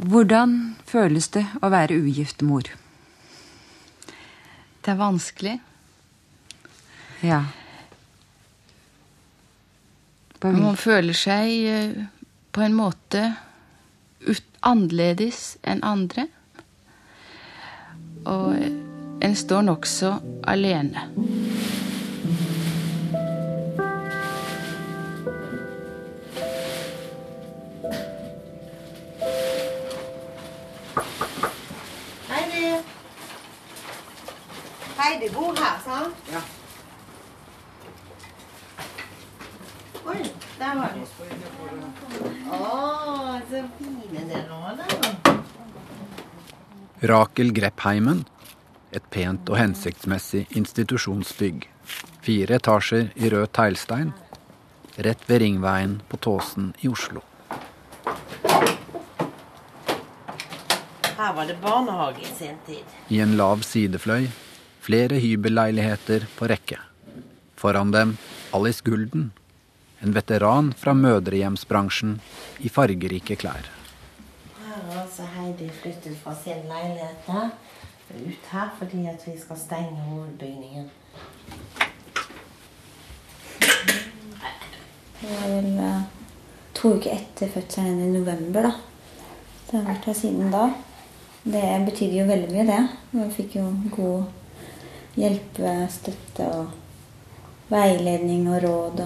Hvordan føles det å være ugift mor? Det er vanskelig. Ja. Man føler seg eh, på en måte annerledes enn andre. Og en står nokså alene. Bor? Ja. Oi, der var den. Å, så fine dere var der. Rakel Greppheimen. Et pent og hensiktsmessig institusjonsbygg. Fire etasjer i rød teglstein. Rett ved Ringveien på Tåsen i Oslo. Her var det barnehage i sin tid. I en lav sidefløy flere hybelleiligheter på rekke. Foran dem Alice Gulden, en veteran fra mødrehjemsbransjen i fargerike klær. Her har altså Heidi flyttet fra sin leilighet her, ut her fordi at vi skal stenge hovedbygningen. Det var vel eh, to uker etter fødselen i november, da. Så jeg har vært her siden da. Det betydde jo veldig mye, det. Vi fikk jo god hjelpestøtte og veiledning og råd.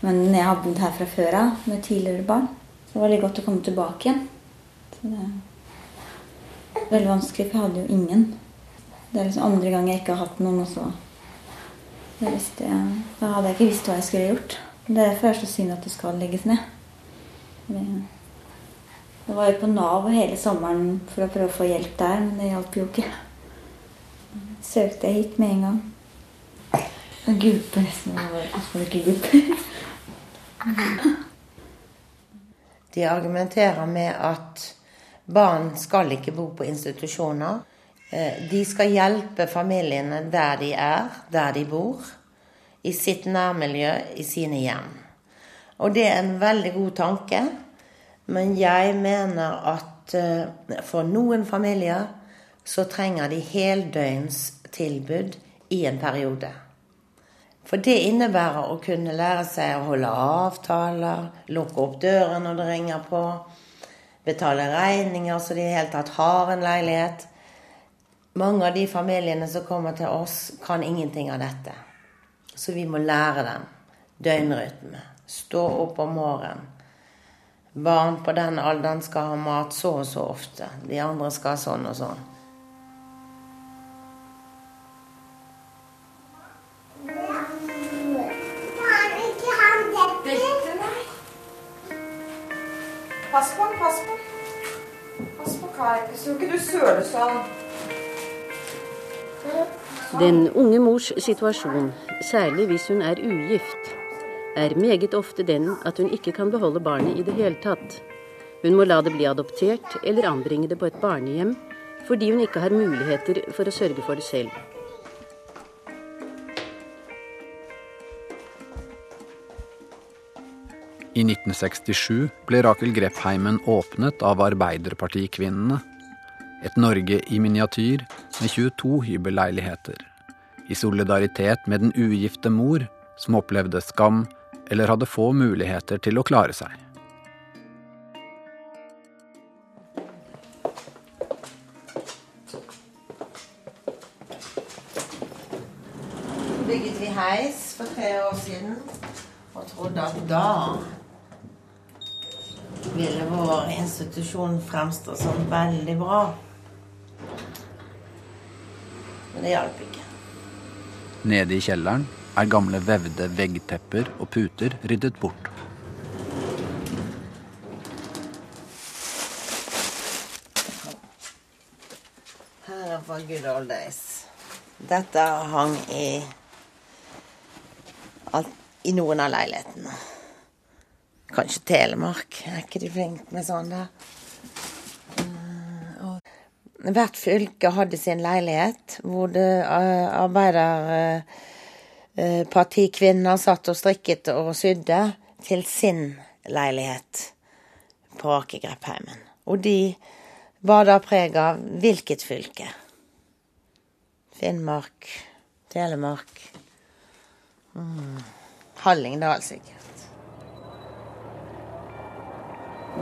Men jeg har bodd her fra før av med tidligere barn. Så det var veldig godt å komme tilbake igjen. Så det er veldig vanskelig, for jeg hadde jo ingen. Det er liksom andre gang jeg ikke har hatt noen, og så det visste jeg, Da hadde jeg ikke visst hva jeg skulle gjort. Det er er så synd at det skal legges ned. Jeg var jo på Nav hele sommeren for å prøve å få hjelp der, men det hjalp jo ikke. Søkte jeg hit med en gang. Jeg gulper nesten. Får ikke gulper. De argumenterer med at barn skal ikke bo på institusjoner. Eh, De skal hjelpe familiene der de er, der de bor. I sitt nærmiljø, i sine hjem. Og det er en veldig god tanke. Men jeg mener at eh, for noen familier så trenger de heldøgnstilbud i en periode. For det innebærer å kunne lære seg å holde avtaler, lukke opp døren når det ringer på, betale regninger så de i det hele tatt har en leilighet. Mange av de familiene som kommer til oss, kan ingenting av dette. Så vi må lære dem døgnrytme. Stå opp om morgenen. Barn på den alderen skal ha mat så og så ofte. De andre skal ha sånn og sånn. Pass på den, pass på. Pass på Kai. Så ikke du søler sånn. Den unge mors situasjon, særlig hvis hun er ugift, er meget ofte den at hun ikke kan beholde barnet i det hele tatt. Hun må la det bli adoptert eller anbringe det på et barnehjem fordi hun ikke har muligheter for å sørge for det selv. I 1967 ble Rakel Greppheimen åpnet av Arbeiderpartikvinnene. Et Norge i miniatyr med 22 hybelleiligheter. I solidaritet med den ugifte mor, som opplevde skam eller hadde få muligheter til å klare seg. bygget vi heis for tre år siden og trodde at da ville vår fremstår som veldig bra. Men det hjalp ikke. Nede i kjelleren er gamle vevde veggtepper og puter ryddet bort. Her er fra good old days. Dette hang i i noen av leilighetene. Kanskje Telemark. Er ikke de flinke med sånn der? Eh, Hvert fylke hadde sin leilighet, hvor det uh, arbeiderpartikvinner satt og strikket og sydde til sin leilighet på Akegrepheimen. Og de var da preg av hvilket fylke? Finnmark, Telemark mm. Hallingdal, sikkert.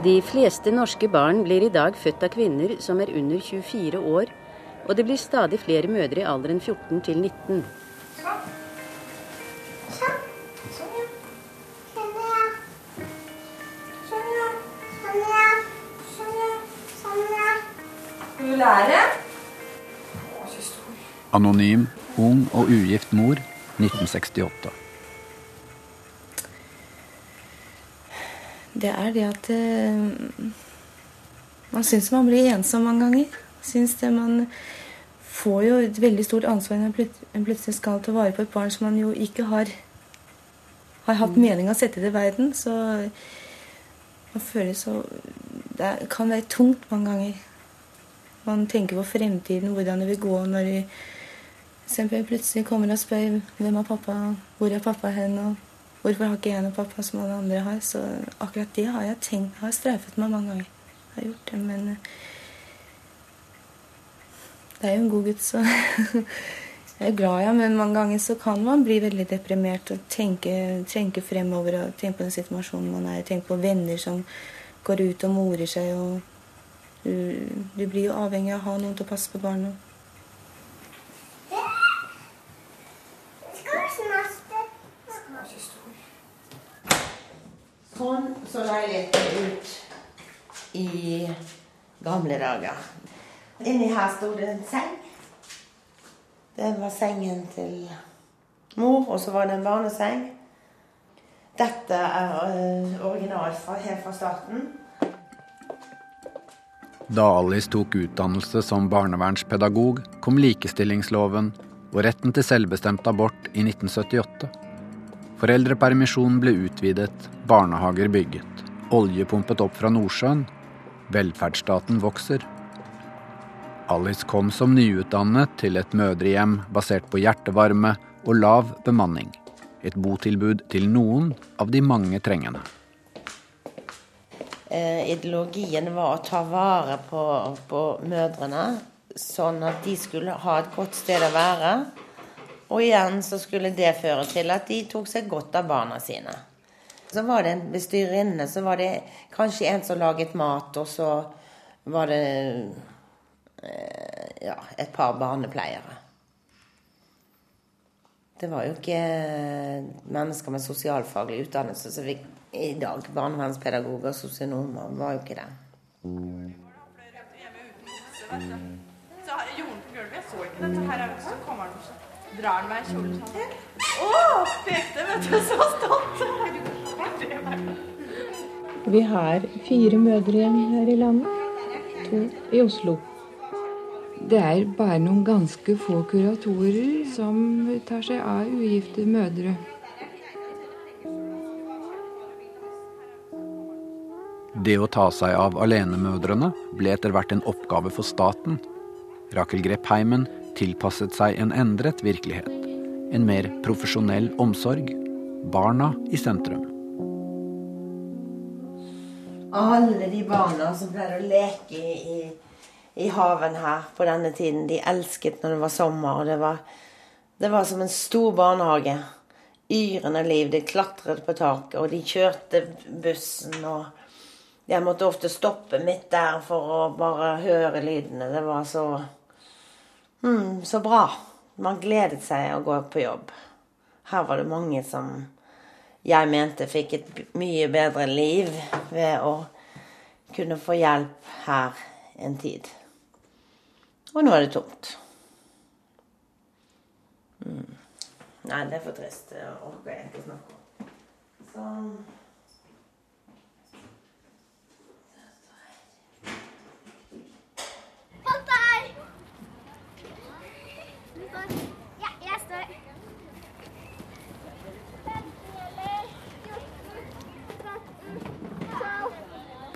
De fleste norske barn blir i dag født av kvinner som er under 24 år, og det blir stadig flere mødre i alderen 14 til 19. Anonym, ung og ugift mor 1968. det er det at uh, Man syns man blir ensom mange ganger. Syns det man får jo et veldig stort ansvar når man plutselig skal ta vare på et barn som man jo ikke har, har hatt mm. mening å sette til verden. Så man føler så Det kan være tungt mange ganger. Man tenker på fremtiden, hvordan det vil gå når de plutselig kommer og spør hvem er pappa, hvor er pappa hen, og Hvorfor har ikke jeg noen pappa som alle andre har? Så akkurat det har jeg tenkt, har streifet meg mange ganger. Jeg har gjort det, men eh, Det er jo en god gutt, så jeg er glad i ham. Men mange ganger så kan man bli veldig deprimert og tenke, tenke fremover og tenke på den situasjonen man er i. Tenke på venner som går ut og morer seg. og du, du blir jo avhengig av å ha noen til å passe på barna. Sånn så leiligheten ut i gamle dager. Inni her sto det en seng. Det var sengen til mor, og så var det en barneseng. Dette er uh, originalt fra, helt fra starten. Da Alice tok utdannelse som barnevernspedagog, kom likestillingsloven og retten til selvbestemt abort i 1978. Foreldrepermisjonen ble utvidet, barnehager bygget, olje pumpet opp fra Nordsjøen. Velferdsstaten vokser. Alice kom som nyutdannet til et mødrehjem basert på hjertevarme og lav bemanning. Et botilbud til noen av de mange trengende. Eh, ideologien var å ta vare på, på mødrene, sånn at de skulle ha et godt sted å være og igjen så skulle det føre til at de tok seg godt av barna sine. Så var det en bestyrerinne, så var det kanskje en som laget mat, og så var det eh, ja, et par barnepleiere. Det var jo ikke mennesker med sosialfaglig utdannelse som fikk i dag. Barnevernspedagoger, og sosionomer, var jo ikke det. Så jorden på gulvet, jeg så ikke dette her, så kommer også drar han meg i kjolen sånn. Å, pekte, vet du. Så stolt. Vi har fire mødrehjem her i landet. To i Oslo. Det er bare noen ganske få kuratorer som tar seg av ugifte mødre. Det å ta seg av alenemødrene ble etter hvert en oppgave for staten. Rakel Greppheimen tilpasset seg en endret virkelighet. En mer profesjonell omsorg. Barna i sentrum. Alle de barna som pleide å leke i, i, haven her på denne tiden, de elsket når det var sommer. og Det var, det var som en stor barnehage. Yrende liv. De klatret på taket, og de kjørte bussen. og Jeg måtte ofte stoppe midt der for å bare høre lydene. Det var så Mm, så bra. Man gledet seg å gå på jobb. Her var det mange som jeg mente fikk et mye bedre liv ved å kunne få hjelp her en tid. Og nå er det tomt. Mm. Nei, det er for trist. Det orker jeg ikke snakke om. Sånn.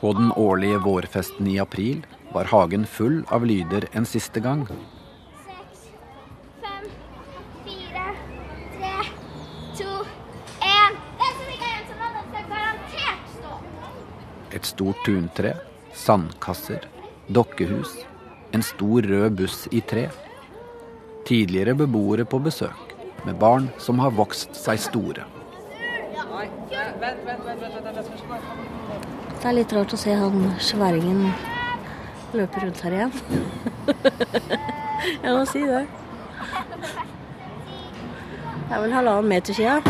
På den årlige vårfesten i april var hagen full av lyder en siste gang. Et stort tuntre, sandkasser, dokkehus, en stor rød buss i tre. Tidligere beboere på besøk, med barn som har vokst seg store. Det er litt rart å se han sværingen løpe rundt her igjen. Jeg må si det. Det er vel halvannen meter siden.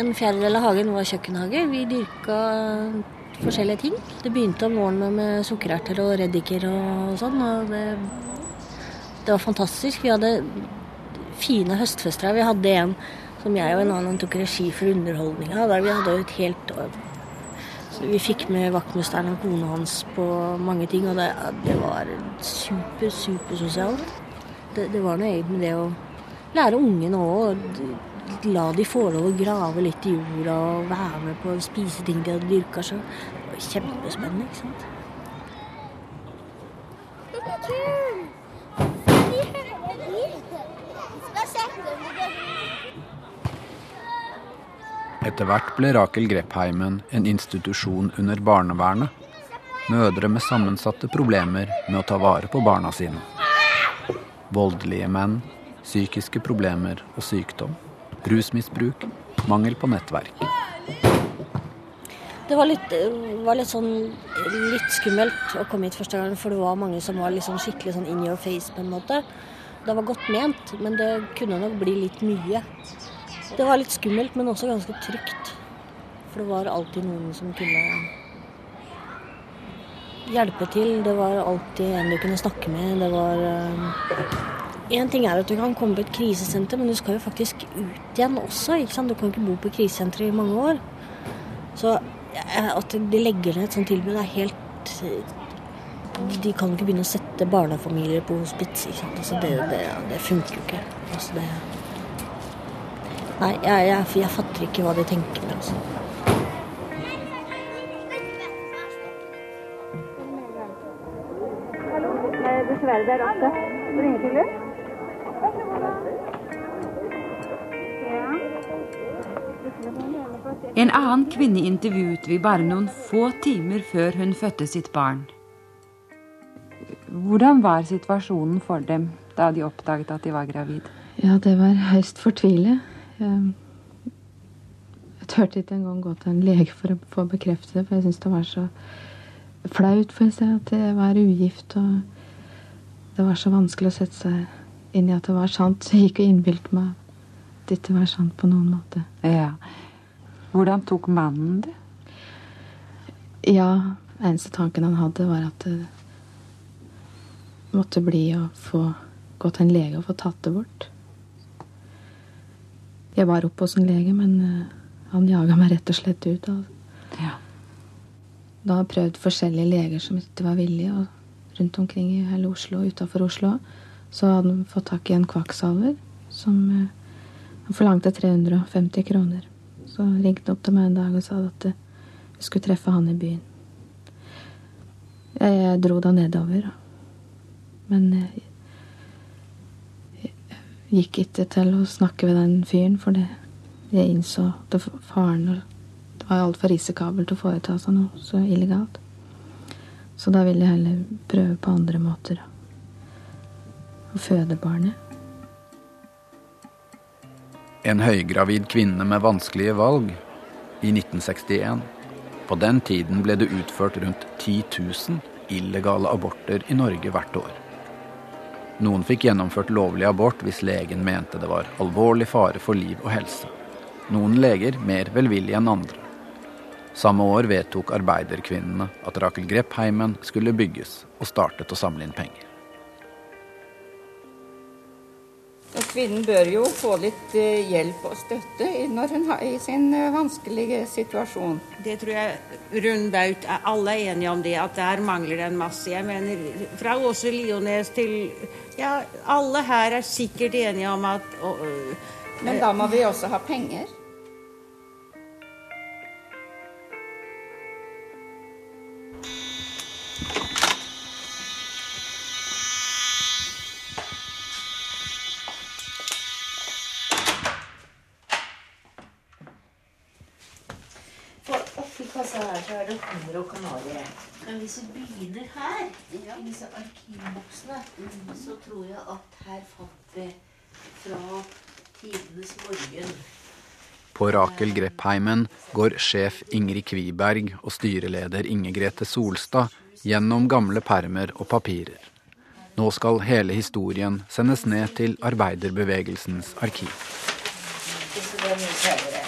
En fjerdedel av hagen var kjøkkenhage. Vi dyrka forskjellige ting. Det begynte om våren med sukkererter og reddiker og sånn. og det, det var fantastisk. Vi hadde fine høstfester her. Vi hadde en som jeg og en annen tok regi for underholdninga. Der vi hadde jo et helt Vi fikk med vaktmesteren og kona hans på mange ting, og det, det var super, supersosialt. Det, det var noe med det å lære ungene òg. La de få lov å grave litt i jorda og være med på å spise ting de hadde dyrka. Det var kjempespennende, ikke sant. Etter hvert ble Rakel Greppheimen en institusjon under barnevernet. Mødre med sammensatte problemer med å ta vare på barna sine. Voldelige menn, psykiske problemer og sykdom. Rusmisbruk, mangel på nettverk. Det var litt, var litt, sånn litt skummelt å komme hit første gang, for det var mange som var liksom skikkelig sånn in your face på en måte. Det var godt ment, men det kunne nok bli litt mye. Det var litt skummelt, men også ganske trygt. For det var alltid noen som kunne hjelpe til. Det var alltid en du kunne snakke med. Det var Én ting er at du kan komme på et krisesenter, men du skal jo faktisk ut igjen også. ikke sant? Du kan ikke bo på krisesenter i mange år. Så at de legger ned et sånt tilbud, er helt De kan ikke begynne å sette barnefamilier på hospits. ikke sant? Altså det, det, det funker jo ikke. Altså det Nei, jeg, jeg, jeg, fatter ikke hva de tenker. altså. Dessverre det er? En annen kvinne intervjuet vi bare noen få timer før hun fødte sitt barn. Hvordan var situasjonen for dem da de oppdaget at de var gravid? Ja, det var høyst fortvilet. Jeg, jeg turte ikke engang gå til en lege for å få bekreftet det, for jeg syntes det var så flaut for seg at jeg var ugift. Og det var så vanskelig å sette seg inn i at det var sant. Så jeg gikk og innbilte meg at det ikke var sant på noen måte. Ja. Hvordan tok mannen det? Ja, eneste tanken han hadde, var at det måtte bli å få gå til en lege og få tatt det bort. Jeg var oppe hos en lege, men han jaga meg rett og slett ut. Altså. Ja. Da har jeg prøvd forskjellige leger som ikke var villige. Og rundt omkring i hele Oslo, utafor Oslo, så hadde han fått tak i en kvakksalver som han forlangte 350 kroner. Så ringte han opp til meg en dag og sa at vi skulle treffe han i byen. Jeg, dro da nedover. Men gikk ikke til å snakke med den fyren, for det, jeg innså det faren Det var altfor risikabelt å foreta seg noe så illegalt. Så da ville jeg heller prøve på andre måter. Å føde barnet. En høygravid kvinne med vanskelige valg i 1961. På den tiden ble det utført rundt 10 000 illegale aborter i Norge hvert år. Noen fikk gjennomført lovlig abort hvis legen mente det var alvorlig fare for liv og helse. Noen leger mer velvillige enn andre. Samme år vedtok arbeiderkvinnene at Rakel Greppheimen skulle bygges, og startet å samle inn penger. Og kvinnen bør jo få litt hjelp og støtte når hun er i sin vanskelige situasjon. Det tror jeg rundbaut alle er enige om det, at der mangler det en masse. Jeg mener, Fra Åse Liones til Ja, alle her er sikkert enige om at og, Men da må vi også ha penger. Så tror jeg at her fant vi fra tidenes morgen På Rakel Greppheimen går sjef Ingrid Kviberg og styreleder Inge Grete Solstad gjennom gamle permer og papirer. Nå skal hele historien sendes ned til arbeiderbevegelsens arkiv. Her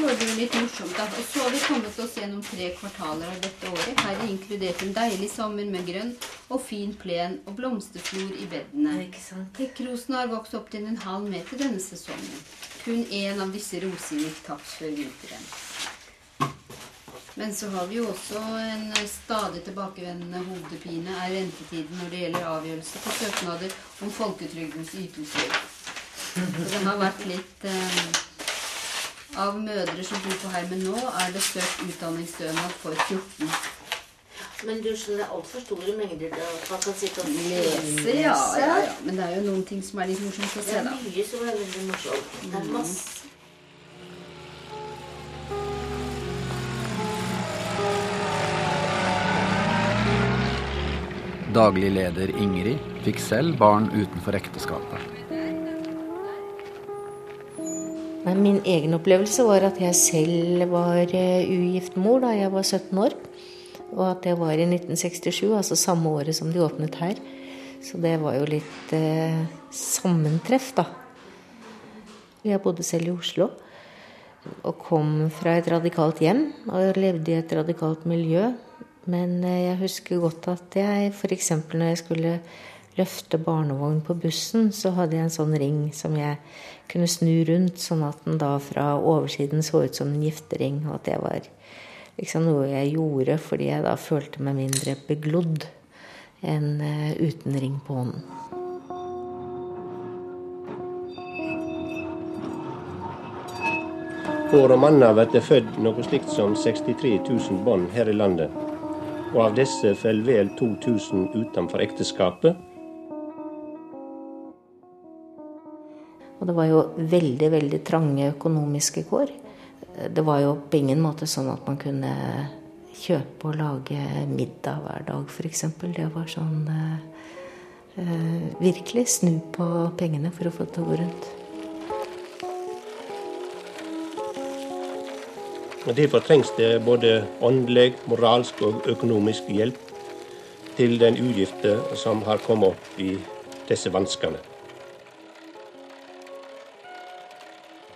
står det litt morsomt. da. Og så har vi kommet oss gjennom tre kvartaler av dette året. Her er inkludert en deilig sommer med grønn og fin plen og blomsterflor i bedene. Hekkrosene har vokst opp til en halv meter denne sesongen. Kun én av disse rosene gikk tapt før vinteren. Men så har vi jo også en stadig tilbakevendende hodepine er ventetiden når det gjelder avgjørelse på søknader om folketrygdens ytelser. Så det har vært litt eh, Av mødre som bor på Heimen nå, er det søkt utdanningsstønad for 14. Men du skjønner, det er altfor store mengder til at man kan sitte og Lese, ja, ja, ja. Men det er jo noen ting som er litt morsomt å se. Det er mye som er veldig morsomt. Det er masse Daglig leder Ingrid fikk selv barn utenfor ekteskapet. Nei, Min egen opplevelse var at jeg selv var eh, ugift mor da jeg var 17 år. Og at det var i 1967, altså samme året som de åpnet her. Så det var jo litt eh, sammentreff, da. Jeg bodde selv i Oslo. Og kom fra et radikalt hjem og levde i et radikalt miljø. Men eh, jeg husker godt at jeg f.eks. når jeg skulle løfte barnevogn på bussen, så hadde jeg en sånn ring som jeg kunne snu rundt, sånn at den da fra oversiden så ut som en giftering. Og at det var liksom noe jeg gjorde fordi jeg da følte meg mindre beglodd enn eh, uten ring på hånden. År om anna blir det født noe slikt som 63 000 barn her i landet. Og av disse faller vel 2000 utenfor ekteskapet. Og det var jo veldig, veldig trange økonomiske kår. Det var jo på ingen måte sånn at man kunne kjøpe og lage middag hver dag, f.eks. Det var sånn eh, eh, Virkelig snu på pengene for å få det til å gå rundt. Og Derfor trengs det både åndelig, moralsk og økonomisk hjelp til den ugifte som har kommet opp i disse vanskene.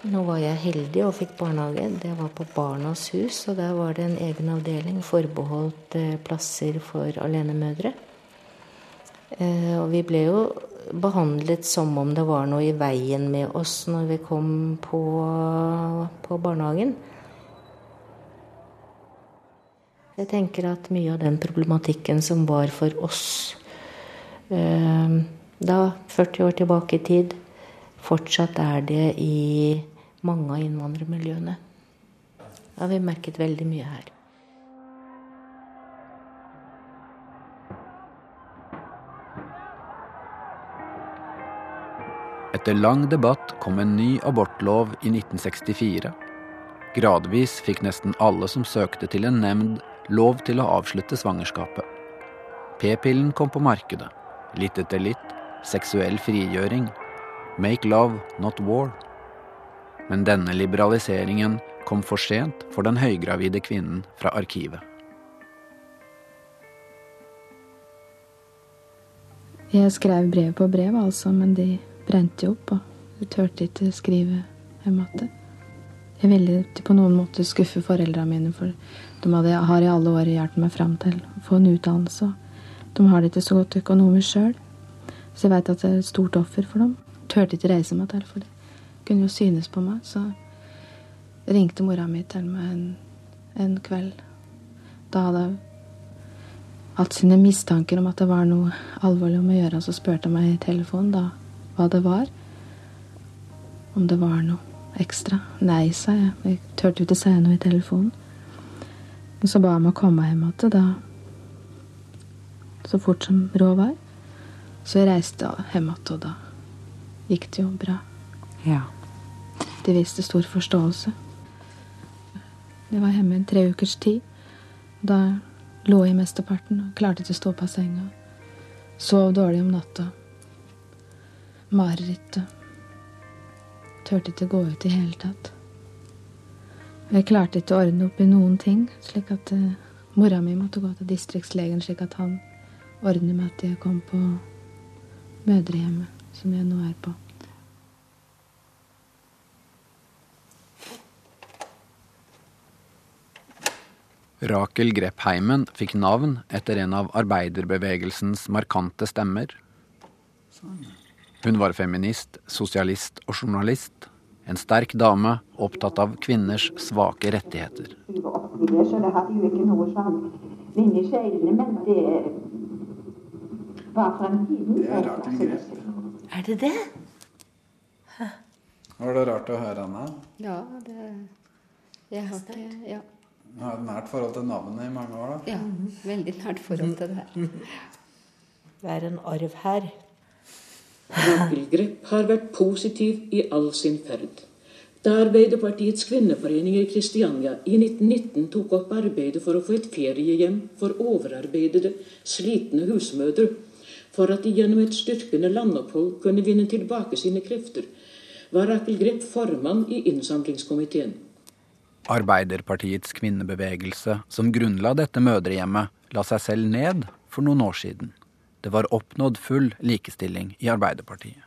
Nå var jeg heldig og fikk barnehage. Det var på Barnas hus, og der var det en egen avdeling forbeholdt eh, plasser for alenemødre. Eh, Og vi ble jo behandlet som om det var noe i veien med oss når vi kom på, på barnehagen. Jeg tenker at mye av den problematikken som var for oss eh, da, 40 år tilbake i tid, fortsatt er det i mange av innvandrermiljøene. Det har vi merket veldig mye her. Etter lang debatt kom en ny abortlov i 1964. Gradvis fikk nesten alle som søkte til en nemnd, lov til å avslutte svangerskapet. P-pillen kom på markedet. Litt etter litt. Seksuell frigjøring. Make love, not war. Men denne liberaliseringen kom for sent for den høygravide kvinnen fra arkivet. Jeg skrev brev på brev, altså, men de brente opp, og jeg turte ikke skrive hjem igjen. Jeg ville ikke på noen måte skuffe foreldrene mine, for de hadde, har i alle år hjulpet meg fram til å få en utdannelse. De har det ikke så godt økonomisk sjøl, så jeg vet at det er et stort offer for dem. Turte ikke reise meg til, for det kunne jo synes på meg. Så ringte mora mi til meg en, en kveld. Da hadde jeg hatt sine mistanker om at det var noe alvorlig om å gjøre, så spurte jeg meg i telefonen da hva det var. Om det var noe ekstra. Nei, sa jeg. Jeg turte ikke si noe i telefonen. Men så ba jeg meg komme hjem igjen, da så fort som råd var. Så jeg reiste hjem igjen, og da gikk det jo bra. Ja. De viste stor forståelse. Det var hjemme en tre ukers tid. Da lå jeg mesteparten og klarte ikke å stå på senga. Sov dårlig om natta. Marerittet. Turte ikke gå ut i hele tatt. Jeg klarte ikke å ordne opp i noen ting, slik at uh, mora mi måtte gå til distriktslegen, slik at han ordner med at jeg kom på mødrehjemmet, som jeg nå er på. Rakel Greppheimen fikk navn etter en av arbeiderbevegelsens markante stemmer. Hun var feminist, sosialist og journalist. En sterk dame opptatt av kvinners svake rettigheter. Er det det? Var det rart å høre henne? Ja, det Jeg har ikke Ja. Du har et nært forhold til navnet i mange år, da? Ja, veldig nært forhold til det. Det er en arv her. Rakelgrep har vært positiv i all sin ferd. Da Arbeiderpartiets kvinneforening i Kristiania i 1919 tok opp arbeidet for å få et feriehjem for overarbeidede, slitne husmødre, for at de gjennom et styrkende landopphold kunne vinne tilbake sine krefter, var Rakel Grepp formann i innsamlingskomiteen. Arbeiderpartiets kvinnebevegelse, som grunnla dette mødrehjemmet, la seg selv ned for noen år siden. Det var oppnådd full likestilling i Arbeiderpartiet.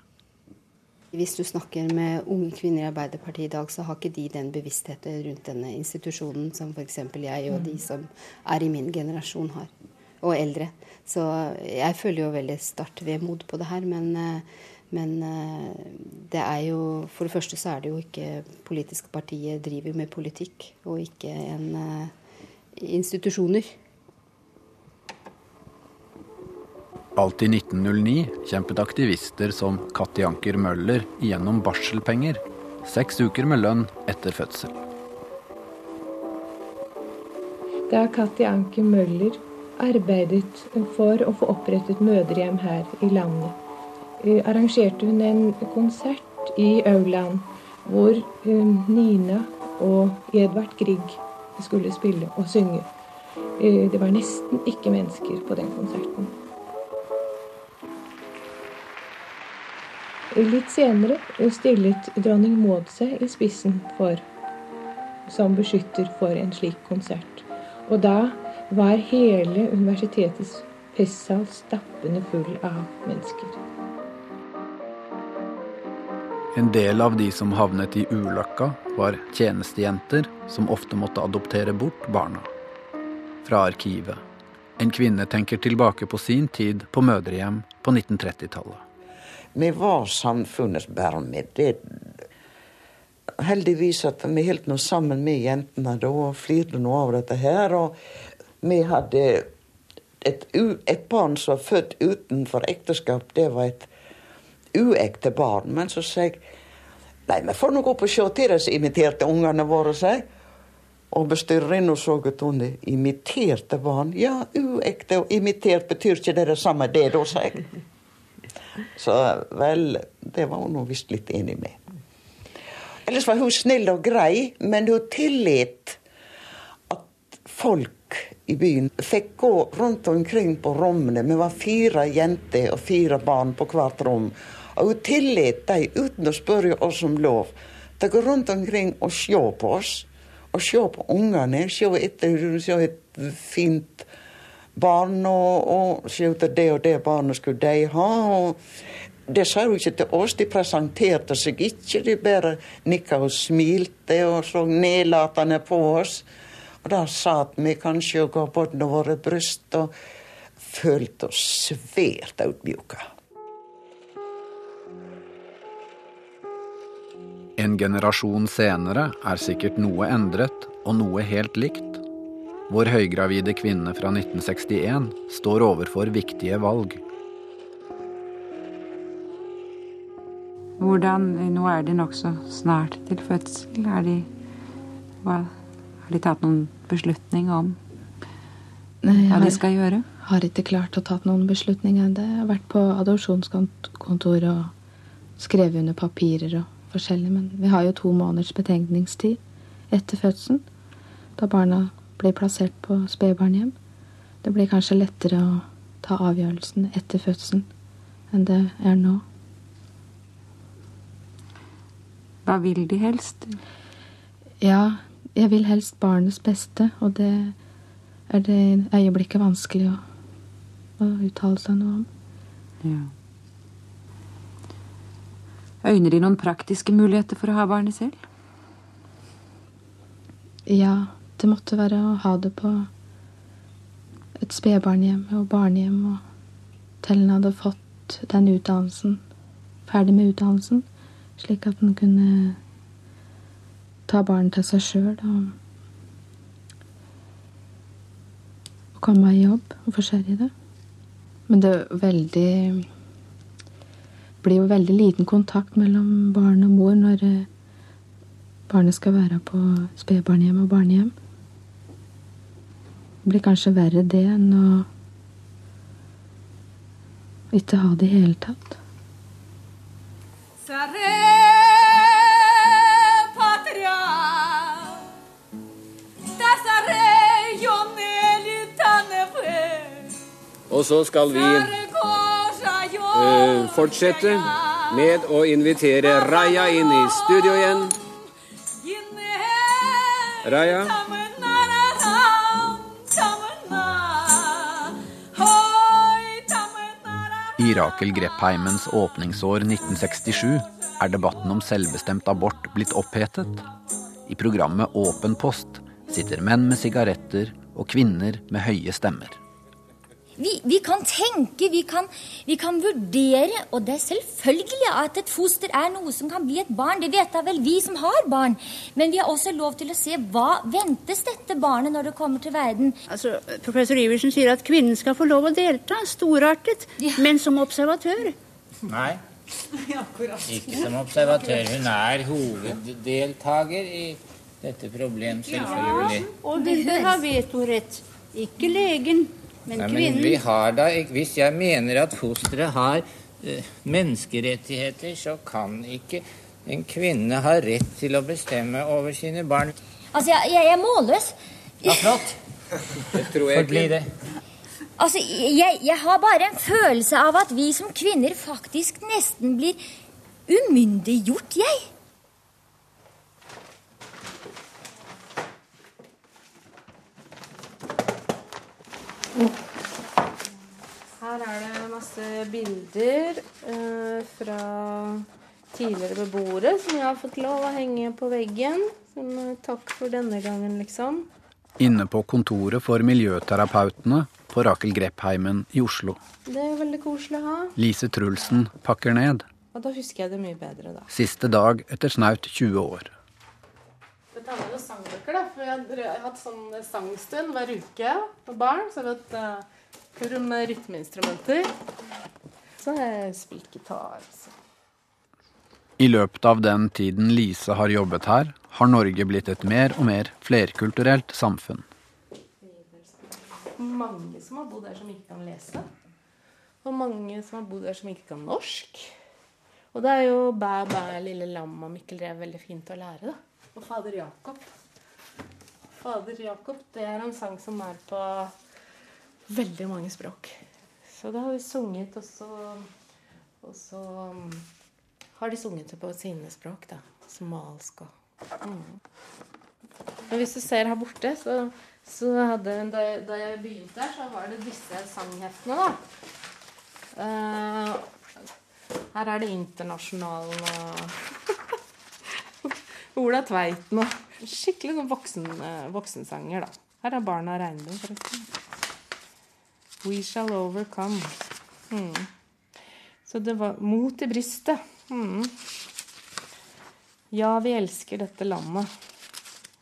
Hvis du snakker med unge kvinner i Arbeiderpartiet i dag, så har ikke de den bevisstheten rundt denne institusjonen som f.eks. jeg og de som er i min generasjon har, og eldre. Så jeg føler jo veldig sterkt vemod på det her, men eh, men det er jo For det første så er det jo ikke politiske partiet driver med politikk, og ikke en institusjoner. Alt i 1909 kjempet aktivister som Katti Anker Møller igjennom barselpenger. Seks uker med lønn etter fødsel. Da Katti Anker Møller arbeidet for å få opprettet mødrehjem her i landet, arrangerte hun en konsert i aulaen hvor Nina og Edvard Grieg skulle spille og synge. Det var nesten ikke mennesker på den konserten. Litt senere stillet dronning Maud seg i spissen for, som beskytter for en slik konsert. Og da var hele universitetets festsal stappende full av mennesker. En del av de som havnet i ulykka, var tjenestejenter som ofte måtte adoptere bort barna. Fra arkivet. En kvinne tenker tilbake på sin tid på mødrehjem på 1930-tallet. Vi var samfunnets bæremid. Heldigvis at vi holdt nå sammen med jentene da og flirte noe av dette her. Og vi hadde et, et barn som var født utenfor ekteskap. Det var et uekte barn. Men så sa jeg nei, vi får nå gå opp og se til disse imiterte ungene våre, sa jeg. Og bestyrerinna så at hun imiterte barn. Ja, uekte og imitert betyr ikke det det samme, det da, sa jeg. Så vel, det var hun visst litt enig med. Ellers var hun snill og grei, men hun tillit at folk i byen fikk gå rundt omkring på rommene. Vi var fire jenter og fire barn på hvert rom. Og hun tillot dem, uten å spørre oss om lov, De å gå rundt omkring og se på oss. Og se på ungene. Se etter se et fint barn, og, og se etter det og det barnet skulle de ha. og det sa jo ikke til oss, de presenterte seg ikke. De bare nikka og smilte og så nedlatende på oss. Og da satt vi kanskje og ga båndene våre bryst og følte oss svært audmjuka. En generasjon senere er sikkert noe endret og noe helt likt. Vår høygravide kvinne fra 1961 står overfor viktige valg. Hvordan Nå er de nokså snart til fødsel. Har de, hva, har de tatt noen beslutning om hva de skal gjøre? Jeg har ikke klart å tatt noen beslutning ennå. Jeg har vært på adopsjonskontor og skrevet under papirer og forskjellig. Men vi har jo to måneders betenkningstid etter fødselen. Da barna blir plassert på spedbarnhjem. Det blir kanskje lettere å ta avgjørelsen etter fødselen enn det er nå. Hva vil de helst? Ja, jeg vil helst barnets beste, og det er det øyeblikket vanskelig å, å uttale seg noe om. Ja. Øyner de noen praktiske muligheter for å ha barnet selv? Ja, det måtte være å ha det på et spedbarnhjem og barnehjem, og Tellen hadde fått den utdannelsen, ferdig med utdannelsen, slik at den kunne ta barn til seg sjøl og, og komme i jobb og forsørge det. Men det er veldig blir jo veldig liten kontakt mellom barn og mor når eh, barnet skal være på spedbarnhjem og barnehjem. Det blir kanskje verre det enn å ikke ha det i hele tatt. Og så skal vi uh, fortsette med å invitere Raja inn i studio igjen. Raja. I Rakel Grepheimens åpningsår 1967 er debatten om selvbestemt abort blitt opphetet. I programmet Åpen post sitter menn med sigaretter og kvinner med høye stemmer. Vi, vi, kan tenke, vi kan, vi kan, vurdere, og det er selvfølgelig at et foster er noe som kan bli et barn. Det vet da vel vi som har barn. Men vi har også lov til å se hva ventes dette barnet når det kommer til verden. Altså, Professor Iversen sier at kvinnen skal få lov å delta, storartet, ja. men som observatør. Nei, ikke som observatør. Hun er hoveddeltaker i dette problemet, selvfølgelig. Ja, og de har ha vetorett. Ikke legen. Men Nei, men vi har da, Hvis jeg mener at fosteret har uh, menneskerettigheter, så kan ikke en kvinne ha rett til å bestemme over sine barn. Altså, jeg, jeg er målløs. Ja, flott. Det tror jeg Forbli det. Altså, jeg, jeg har bare en følelse av at vi som kvinner faktisk nesten blir umyndiggjort, jeg. Her er det masse bilder eh, fra tidligere beboere som jeg har fått lov å henge på veggen. Som eh, takk for denne gangen, liksom. Inne på kontoret for miljøterapeutene på Rakel Greppheimen i Oslo. Det er veldig koselig å ha. Lise Trulsen pakker ned. Og da husker jeg det mye bedre, da. Siste dag etter snaut 20 år. Dette er jo sangbøker, da. For jeg har hatt sånn sangstund hver uke med barn. Så jeg vet uh, hører med rytmeinstrumenter. Så har jeg spilt gitar. Så. I løpet av den tiden Lise har jobbet her, har Norge blitt et mer og mer flerkulturelt samfunn. Mange som har bodd her som ikke kan lese. Og mange som har bodd her som ikke kan norsk. Og det er jo Bæ bæ lille lam og Mikkel Rev veldig fint å lære, da. Og Fader Jakob. Fader Jakob, det er en sang som er på veldig mange språk. Så da har vi sunget, og så, og så um, har de sunget det på sine språk, da. Somalisk og mm. Men hvis du ser her borte, så, så hadde da, da, jeg begynte her, så var det disse sangheftene, da. Uh, her er det Internasjonalen og Ola Tveiten og skikkelig sånn voksen, voksensanger, da. Her er Barna Regnbuen, forresten. We shall overcome. Mm. Så det var mot i brystet. Mm. Ja, vi elsker dette landet.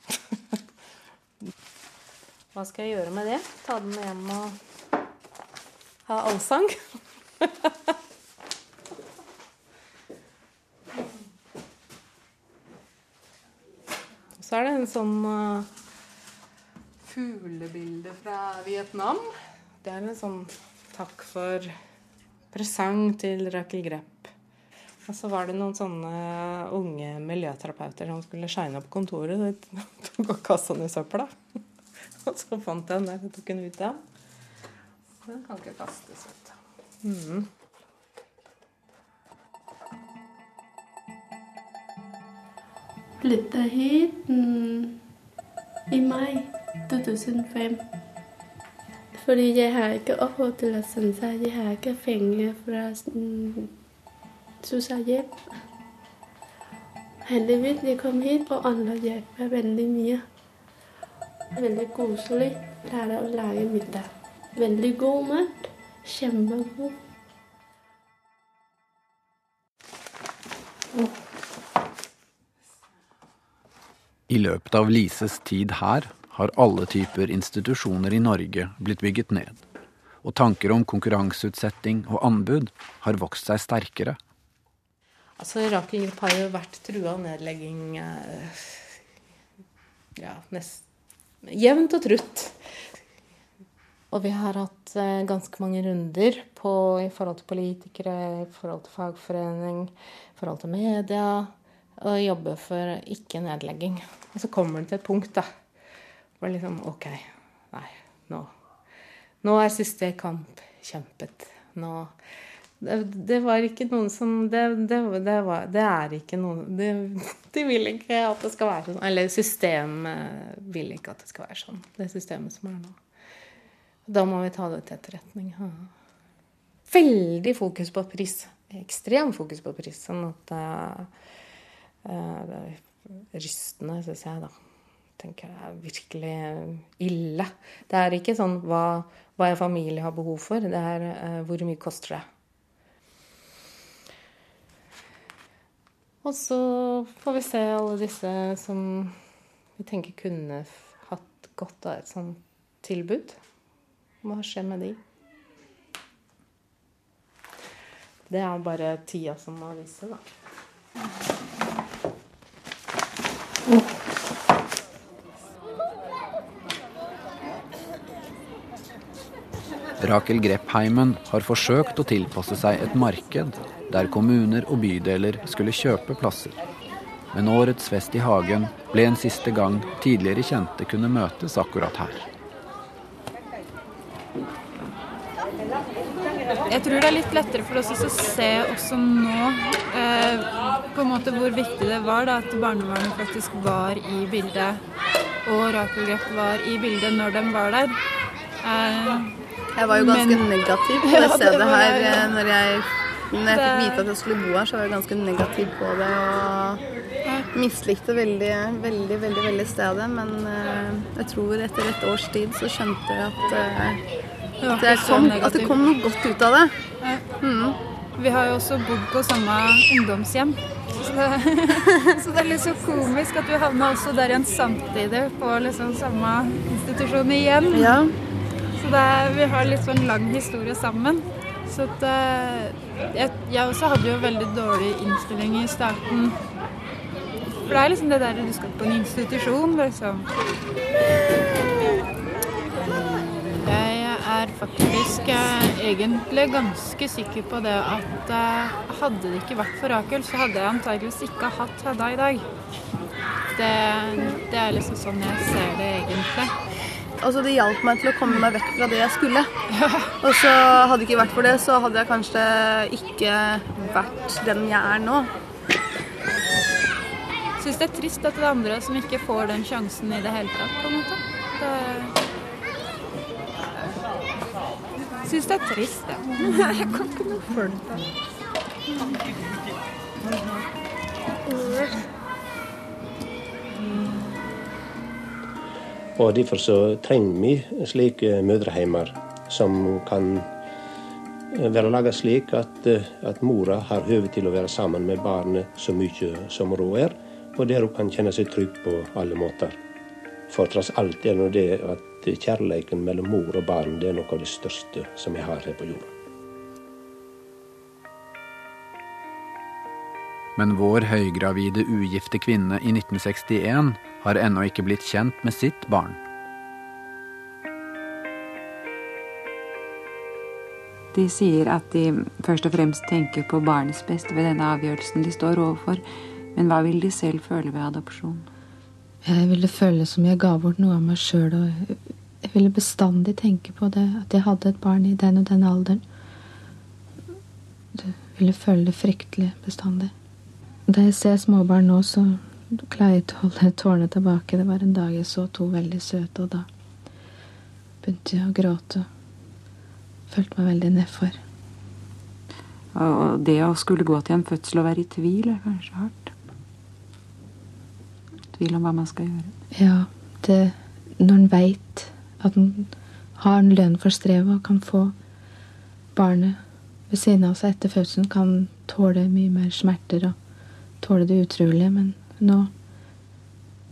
Hva skal jeg gjøre med det? Ta den med hjem og ha allsang? Så er det en sånn uh, fuglebilde fra Vietnam. Det er en sånn takk for presang til Rakel Grepp. Og så var det noen sånne unge miljøterapeuter som skulle shine opp kontoret. De tok og kasta ned søpla. Og så fant jeg den der og tok den ut igjen. Den kan ikke kastes, ut. Mm. Flytta hit mm, i mai 2005. Fordi jeg har ikke ophold til at sende seg. Jeg har ikke penger fra mm, sosialhjelp. Heldigvis jeg kom hit, og andre hjelper veldig mye. Veldig koselig. Lære å lage middag. Veldig god mat. Kjempegod. I løpet av Lises tid her har alle typer institusjoner i Norge blitt bygget ned. Og tanker om konkurranseutsetting og anbud har vokst seg sterkere. Altså, Rakel Grip har jo vært trua av nedlegging eh, ja, nest, jevnt og trutt. Og vi har hatt eh, ganske mange runder på, i forhold til politikere, i forhold til fagforening, i forhold til media. Og jobbe for ikke nedlegging. Og så kommer det til et punkt da, det liksom OK, nei, nå, nå er siste kamp kjempet. Nå det, det, var ikke noen som Det, det, det var, er ikke noen de, vil ikke at det skal være sånn. Eller systemet vil ikke at det skal være sånn. Det systemet som er nå. Da må vi ta det til etterretning. Ja. Veldig fokus på pris. Ekstrem fokus på pris. Sånn at uh, rystende, syns jeg, da. Tenker jeg er virkelig ille. Det er ikke sånn hva, hva en familie har behov for, det er uh, hvor mye koster det. Og så får vi se alle disse som vi tenker kunne hatt godt av et sånt tilbud. Hva skjer med de? Det er bare tida som må vise, da. Rakel Greppheimen har forsøkt å tilpasse seg et marked der kommuner og bydeler skulle kjøpe plasser. Men årets fest i hagen ble en siste gang tidligere kjente kunne møtes akkurat her. Jeg tror det er litt lettere for oss å se også nå eh, på en måte hvor viktig det var da, at barnevernet faktisk var i bildet. Og Rakel Grepp var i bildet når de var der. Eh, jeg var jo ganske men, negativ på det stedet her ja. når jeg, når jeg fikk vite at jeg skulle bo her, så var jeg ganske negativ på det. Og mislikte veldig, veldig, veldig, veldig stedet. Men uh, jeg tror etter et års tid så skjønte jeg at, uh, at, jeg kom, at det kom noe godt ut av det. Mm. Vi har jo også bodd på samme ungdomshjem. Så det, så det, er litt så komisk at du havna også der igjen samtidig, på liksom samme institusjon igjen. Ja. Så det, vi har litt sånn lang historie sammen. Så at, jeg, jeg, også hadde jo veldig dårlig innstilling i starten. For det er liksom det der du skal på en institusjon, liksom. Jeg er faktisk eh, egentlig ganske sikker på det at eh, hadde det ikke vært for Rakel, så hadde jeg antageligvis ikke hatt Hedda i dag. Det, det er liksom sånn jeg ser det egentlig. Altså, det hjalp meg til å komme meg vekk fra det jeg skulle. Og så hadde det ikke vært for det, så hadde jeg kanskje ikke vært den jeg er nå. Syns det er trist at det er andre som ikke får den sjansen i det hele tatt, på en måte. Det syns det er trist, ja. Jeg kan ikke noe for det. Og Derfor så trenger vi slike mødreheimer som kan være laga slik at, at mora har høve til å være sammen med barnet så mye som hun er, og der hun kan kjenne seg trygg på alle måter. For tross alt er det at kjærleiken mellom mor og barn det er noe av det største som vi har her på jorda. Men vår høygravide ugifte kvinne i 1961 har ennå ikke blitt kjent med sitt barn. De sier at de først og fremst tenker på barnets beste ved denne avgjørelsen de står overfor. Men hva vil de selv føle ved adopsjon? Jeg ville føle som jeg ga bort noe av meg sjøl og jeg ville bestandig tenke på det, at jeg hadde et barn i den og den alderen. Jeg ville føle det fryktelig bestandig. Da jeg ser småbarn nå, så klarer jeg å holde tårene tilbake. Det var en dag jeg så to veldig søte, og da begynte jeg å gråte. Følte meg veldig nedfor. Og det å skulle gå til en fødsel og være i tvil er kanskje hardt. Tvil om hva man skal gjøre. Ja, det, når en veit at en har en lønn for strevet og kan få barnet ved siden av seg etter fødselen, kan tåle mye mer smerter og tåle det utrolige. Men nå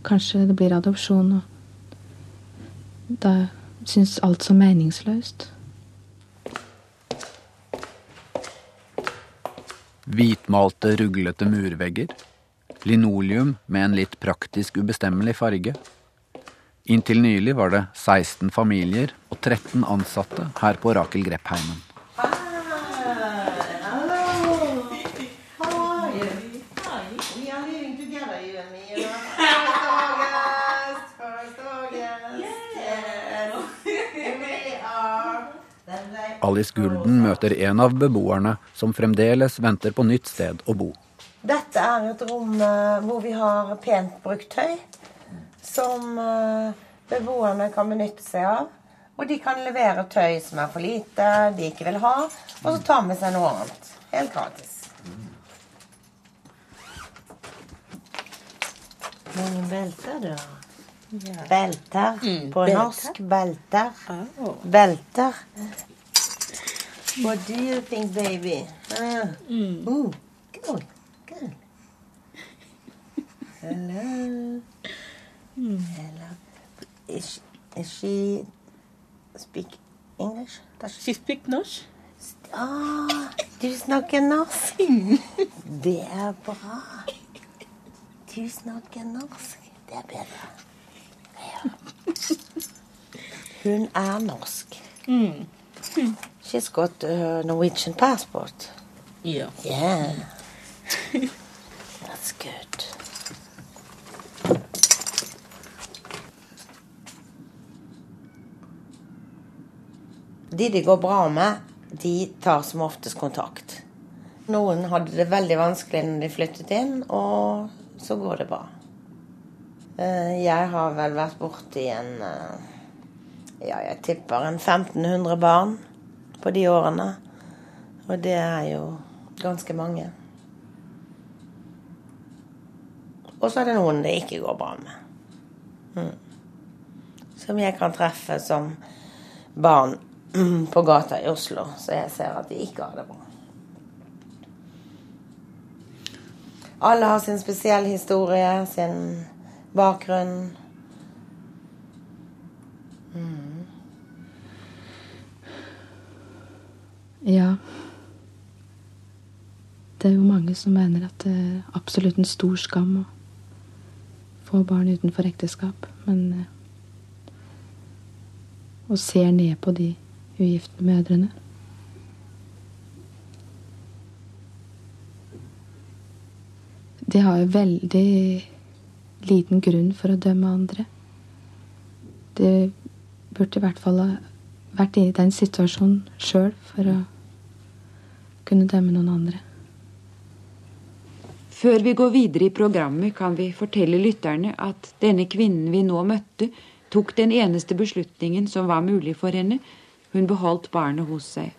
kanskje det blir adopsjon, og da syns alt så meningsløst. Hvitmalte, ruglete murvegger. Linoleum med en litt praktisk ubestemmelig farge. Inntil nylig var det 16 familier og 13 ansatte her på Rakel Greppheimen. Alice Gulden møter en av beboerne som fremdeles venter på nytt sted å bo. Dette er et rom eh, hvor vi har pent brukt tøy som eh, beboerne kan benytte seg av. Og de kan levere tøy som er for lite, de ikke vil ha, og så ta med seg noe annet. Helt gratis. Mange belter du har. Belter. På belter. norsk belter. Belter. What do you think, baby? Uh, ooh, good, good. Hello. Hello. Is, is she speak English? Does she speak norsk? Ah, du snakker norsk. Det er bra. Du snakker norsk. Det er bedre. Ja. Hun er norsk. She's got a Norwegian passport. Yeah. Yeah. That's good. De det går bra med, de tar som oftest kontakt. Noen hadde det veldig vanskelig når de flyttet inn, og så går det bra. Eh, Jeg har vel vært borti en eh, Ja, jeg tipper en 1500 barn på de årene. Og det er jo ganske mange. Og så er det noen det ikke går bra med. Mm. Som jeg kan treffe som barn på gata i Oslo, så jeg ser at de ikke har det bra. Alle har sin spesielle historie, sin bakgrunn. Ja. Det er jo mange som mener at det er absolutt en stor skam å få barn utenfor ekteskap, men eh, Og ser ned på de ugifte mødrene. De har jo veldig liten grunn for å dømme andre. De burde i hvert fall ha vært i den situasjonen sjøl for å kunne dømme noen andre. Før vi går videre i programmet, kan vi fortelle lytterne at denne kvinnen vi nå møtte, tok den eneste beslutningen som var mulig for henne. Hun beholdt barnet hos seg.